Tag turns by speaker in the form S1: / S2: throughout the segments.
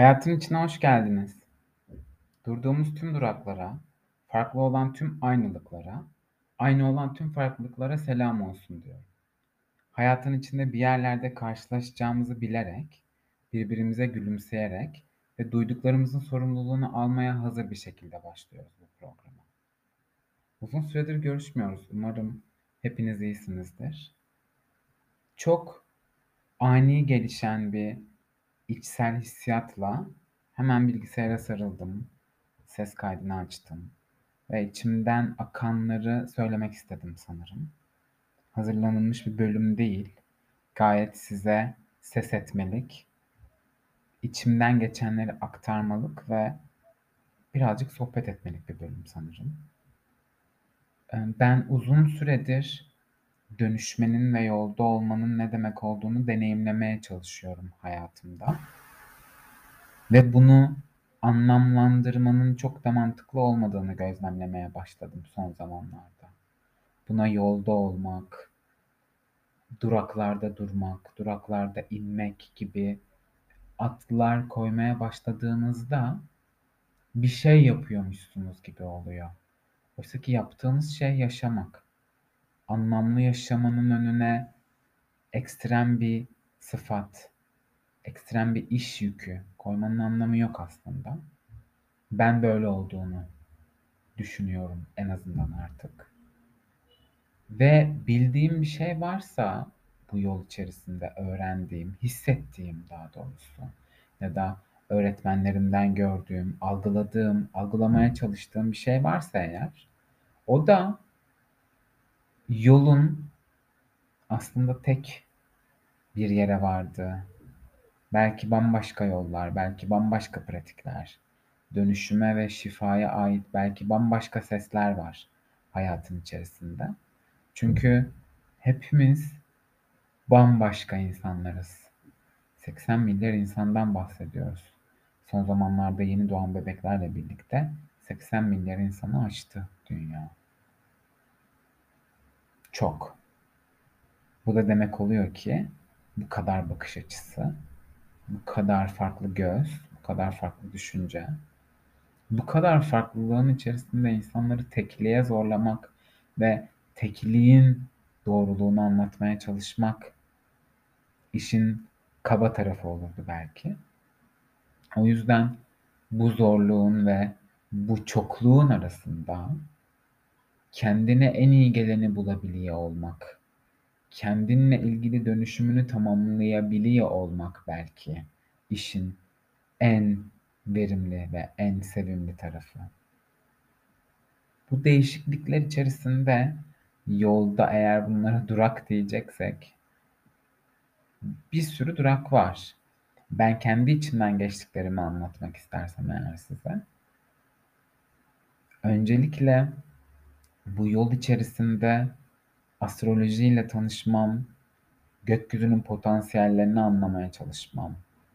S1: Hayatın içine hoş geldiniz. Durduğumuz tüm duraklara, farklı olan tüm aynılıklara, aynı olan tüm farklılıklara selam olsun diyorum. Hayatın içinde bir yerlerde karşılaşacağımızı bilerek, birbirimize gülümseyerek ve duyduklarımızın sorumluluğunu almaya hazır bir şekilde başlıyoruz bu programa. Uzun süredir görüşmüyoruz. Umarım hepiniz iyisinizdir. Çok ani gelişen bir içsel hissiyatla hemen bilgisayara sarıldım. Ses kaydını açtım ve içimden akanları söylemek istedim sanırım. Hazırlanılmış bir bölüm değil. Gayet size ses etmelik, içimden geçenleri aktarmalık ve birazcık sohbet etmelik bir bölüm sanırım. Ee, ben uzun süredir dönüşmenin ve yolda olmanın ne demek olduğunu deneyimlemeye çalışıyorum hayatımda. Ve bunu anlamlandırmanın çok da mantıklı olmadığını gözlemlemeye başladım son zamanlarda. Buna yolda olmak, duraklarda durmak, duraklarda inmek gibi atlar koymaya başladığınızda bir şey yapıyormuşsunuz gibi oluyor. Oysa ki yaptığınız şey yaşamak. Anlamlı yaşamanın önüne ekstrem bir sıfat, ekstrem bir iş yükü koymanın anlamı yok aslında. Ben böyle olduğunu düşünüyorum en azından artık. Ve bildiğim bir şey varsa bu yol içerisinde öğrendiğim, hissettiğim daha doğrusu ya da öğretmenlerimden gördüğüm, algıladığım, algılamaya çalıştığım bir şey varsa eğer o da yolun aslında tek bir yere vardığı, belki bambaşka yollar, belki bambaşka pratikler, dönüşüme ve şifaya ait belki bambaşka sesler var hayatın içerisinde. Çünkü hepimiz bambaşka insanlarız. 80 milyar insandan bahsediyoruz. Son zamanlarda yeni doğan bebeklerle birlikte 80 milyar insanı aştı dünya. Çok. Bu da demek oluyor ki bu kadar bakış açısı, bu kadar farklı göz, bu kadar farklı düşünce, bu kadar farklılığın içerisinde insanları tekliğe zorlamak ve tekliğin doğruluğunu anlatmaya çalışmak işin kaba tarafı olurdu belki. O yüzden bu zorluğun ve bu çokluğun arasında kendine en iyi geleni bulabiliyor olmak, kendinle ilgili dönüşümünü tamamlayabiliyor olmak belki işin en verimli ve en sevimli tarafı. Bu değişiklikler içerisinde yolda eğer bunlara durak diyeceksek bir sürü durak var. Ben kendi içimden geçtiklerimi anlatmak istersem eğer size. Öncelikle bu yol içerisinde astrolojiyle tanışmam, gökyüzünün potansiyellerini anlamaya çalışmam,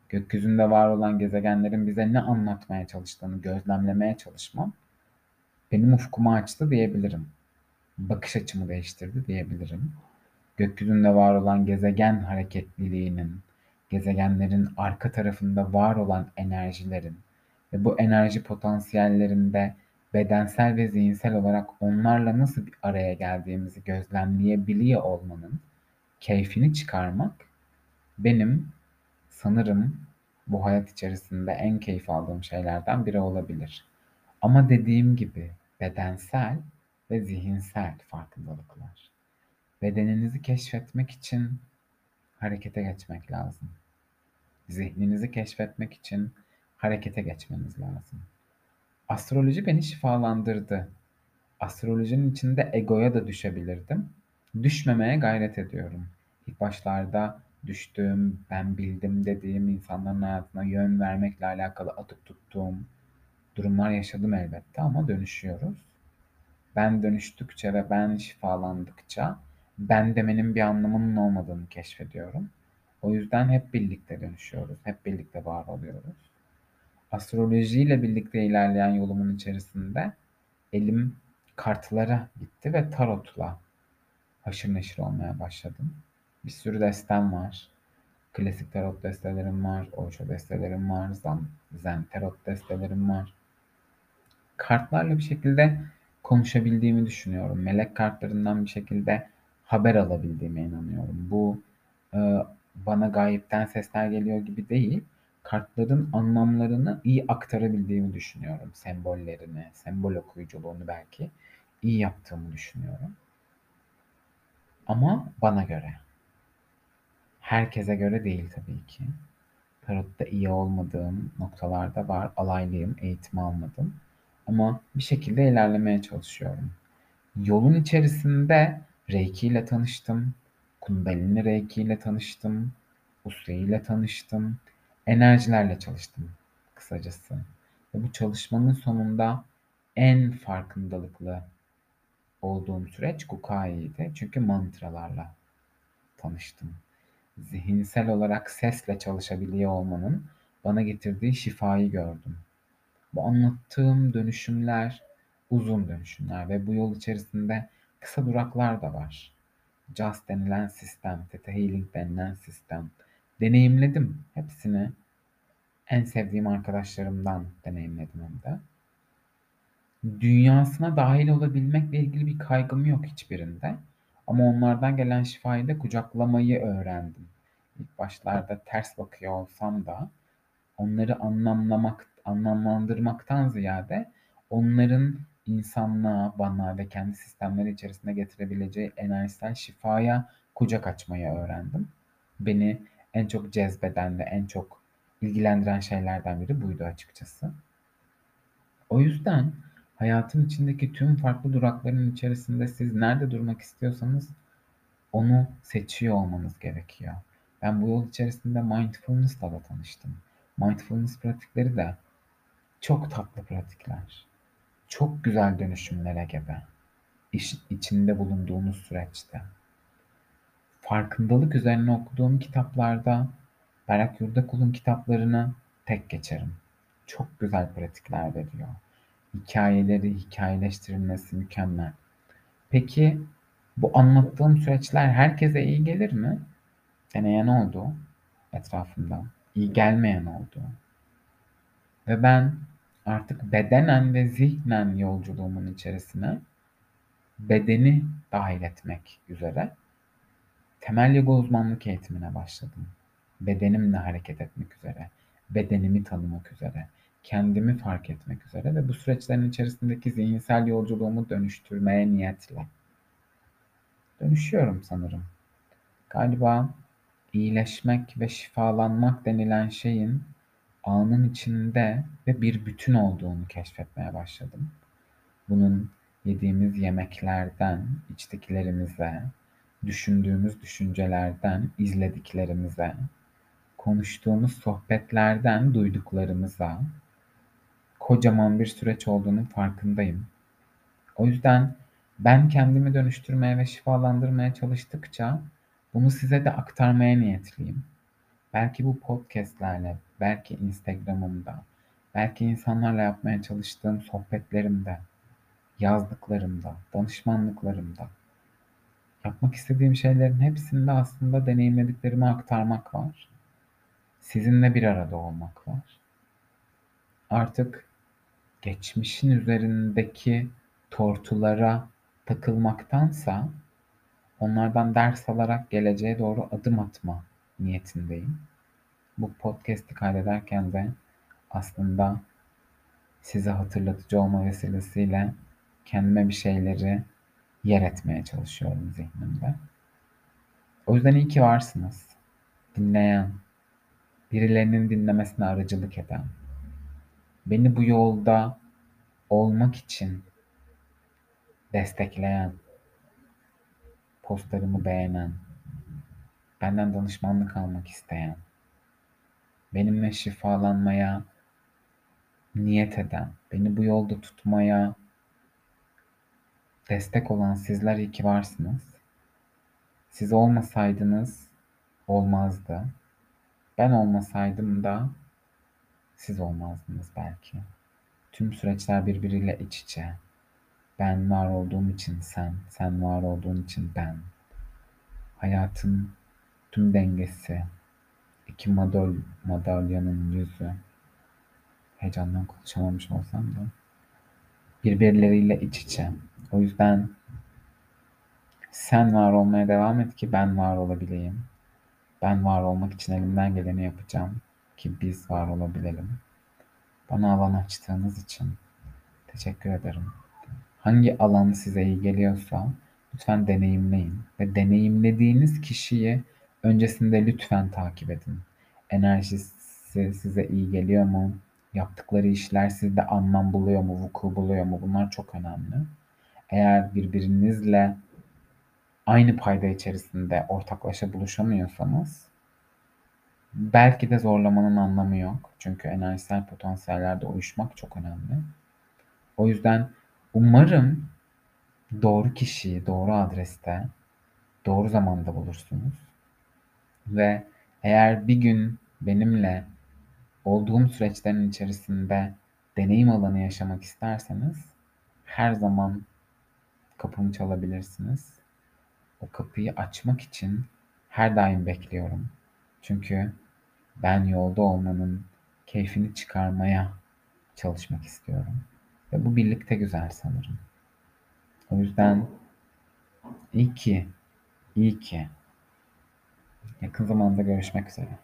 S1: gökyüzünde var olan gezegenlerin bize ne anlatmaya çalıştığını gözlemlemeye çalışmam benim ufkumu açtı diyebilirim. Bakış açımı değiştirdi diyebilirim. Gökyüzünde var olan gezegen hareketliliğinin, gezegenlerin arka tarafında var olan enerjilerin ve bu enerji potansiyellerinde bedensel ve zihinsel olarak onlarla nasıl bir araya geldiğimizi gözlemleyebiliyor olmanın keyfini çıkarmak benim sanırım bu hayat içerisinde en keyif aldığım şeylerden biri olabilir. Ama dediğim gibi bedensel ve zihinsel farkındalıklar. Bedeninizi keşfetmek için harekete geçmek lazım. Zihninizi keşfetmek için harekete geçmeniz lazım. Astroloji beni şifalandırdı. Astrolojinin içinde egoya da düşebilirdim. Düşmemeye gayret ediyorum. İlk başlarda düştüğüm, ben bildim dediğim insanların hayatına yön vermekle alakalı atıp tuttuğum durumlar yaşadım elbette ama dönüşüyoruz. Ben dönüştükçe ve ben şifalandıkça ben demenin bir anlamının olmadığını keşfediyorum. O yüzden hep birlikte dönüşüyoruz, hep birlikte var oluyoruz. Astrolojiyle birlikte ilerleyen yolumun içerisinde elim kartlara gitti ve tarotla haşır neşir olmaya başladım. Bir sürü destem var. Klasik tarot destelerim var, Osho destelerim var, Zen, tarot destelerim var. Kartlarla bir şekilde konuşabildiğimi düşünüyorum. Melek kartlarından bir şekilde haber alabildiğime inanıyorum. Bu e, bana gayipten sesler geliyor gibi değil. Kartların anlamlarını iyi aktarabildiğimi düşünüyorum. Sembollerini, sembol okuyuculuğunu belki iyi yaptığımı düşünüyorum. Ama bana göre. Herkese göre değil tabii ki. Tarotta iyi olmadığım noktalarda var. Alaylıyım, eğitim almadım. Ama bir şekilde ilerlemeye çalışıyorum. Yolun içerisinde Reiki ile tanıştım. Kundalini Reiki ile tanıştım. Usui ile tanıştım. Enerjilerle çalıştım kısacası. Ve bu çalışmanın sonunda en farkındalıklı olduğum süreç Kukai'ydi. Çünkü mantralarla tanıştım. Zihinsel olarak sesle çalışabiliyor olmanın bana getirdiği şifayı gördüm. Bu anlattığım dönüşümler uzun dönüşümler ve bu yol içerisinde kısa duraklar da var. Just denilen sistem, Theta Healing denilen sistem. Deneyimledim hepsini. En sevdiğim arkadaşlarımdan deneyimledim hem de. Dünyasına dahil olabilmekle ilgili bir kaygım yok hiçbirinde. Ama onlardan gelen şifayı da kucaklamayı öğrendim. İlk başlarda ters bakıyor olsam da onları anlamlamak, anlamlandırmaktan ziyade onların insanlığa, bana ve kendi sistemleri içerisinde getirebileceği enerjisel şifaya kucak açmayı öğrendim. Beni en çok cezbeden ve en çok ilgilendiren şeylerden biri buydu açıkçası. O yüzden hayatın içindeki tüm farklı durakların içerisinde siz nerede durmak istiyorsanız onu seçiyor olmanız gerekiyor. Ben bu yol içerisinde mindfulness'la da tanıştım. Mindfulness pratikleri de çok tatlı pratikler. Çok güzel dönüşümlere gebe. İş, içinde bulunduğunuz süreçte. Farkındalık üzerine okuduğum kitaplarda Berak Yurdakul'un kitaplarını tek geçerim. Çok güzel pratikler veriyor. Hikayeleri hikayeleştirilmesi mükemmel. Peki bu anlattığım süreçler herkese iyi gelir mi? Deneyen oldu etrafımda. İyi gelmeyen oldu. Ve ben artık bedenen ve zihnen yolculuğumun içerisine bedeni dahil etmek üzere temel yoga uzmanlık eğitimine başladım. Bedenimle hareket etmek üzere, bedenimi tanımak üzere, kendimi fark etmek üzere ve bu süreçlerin içerisindeki zihinsel yolculuğumu dönüştürmeye niyetle. Dönüşüyorum sanırım. Galiba iyileşmek ve şifalanmak denilen şeyin anın içinde ve bir bütün olduğunu keşfetmeye başladım. Bunun yediğimiz yemeklerden, içtiklerimize, düşündüğümüz düşüncelerden, izlediklerimize, konuştuğumuz sohbetlerden duyduklarımıza kocaman bir süreç olduğunun farkındayım. O yüzden ben kendimi dönüştürmeye ve şifalandırmaya çalıştıkça bunu size de aktarmaya niyetliyim. Belki bu podcastlerle, belki Instagram'ımda, belki insanlarla yapmaya çalıştığım sohbetlerimde, yazdıklarımda, danışmanlıklarımda, yapmak istediğim şeylerin hepsinde aslında deneyimlediklerimi aktarmak var. Sizinle bir arada olmak var. Artık geçmişin üzerindeki tortulara takılmaktansa onlardan ders alarak geleceğe doğru adım atma niyetindeyim. Bu podcast'i kaydederken de aslında size hatırlatıcı olma vesilesiyle kendime bir şeyleri yer etmeye çalışıyorum zihnimde. O yüzden iyi ki varsınız. Dinleyen, birilerinin dinlemesine aracılık eden, beni bu yolda olmak için destekleyen, postlarımı beğenen, benden danışmanlık almak isteyen, benimle şifalanmaya niyet eden, beni bu yolda tutmaya destek olan sizler iyi ki varsınız. Siz olmasaydınız olmazdı. Ben olmasaydım da siz olmazdınız belki. Tüm süreçler birbiriyle iç içe. Ben var olduğum için sen, sen var olduğun için ben. Hayatın tüm dengesi, iki madal madalyonun yüzü heyecandan konuşamamış olsam da birbirleriyle iç içe. O yüzden sen var olmaya devam et ki ben var olabileyim. Ben var olmak için elimden geleni yapacağım ki biz var olabilelim. Bana alan açtığınız için teşekkür ederim. Hangi alan size iyi geliyorsa lütfen deneyimleyin ve deneyimlediğiniz kişiyi öncesinde lütfen takip edin. Enerjisi size iyi geliyor mu? Yaptıkları işler sizde anlam buluyor mu, vuku buluyor mu? Bunlar çok önemli. Eğer birbirinizle aynı payda içerisinde ortaklaşa buluşamıyorsanız belki de zorlamanın anlamı yok. Çünkü enerjisel potansiyellerde uyuşmak çok önemli. O yüzden umarım doğru kişiyi doğru adreste doğru zamanda bulursunuz. Ve eğer bir gün benimle olduğum süreçlerin içerisinde deneyim alanı yaşamak isterseniz her zaman kapımı çalabilirsiniz. O kapıyı açmak için her daim bekliyorum. Çünkü ben yolda olmanın keyfini çıkarmaya çalışmak istiyorum. Ve bu birlikte güzel sanırım. O yüzden iyi ki, iyi ki yakın zamanda görüşmek üzere.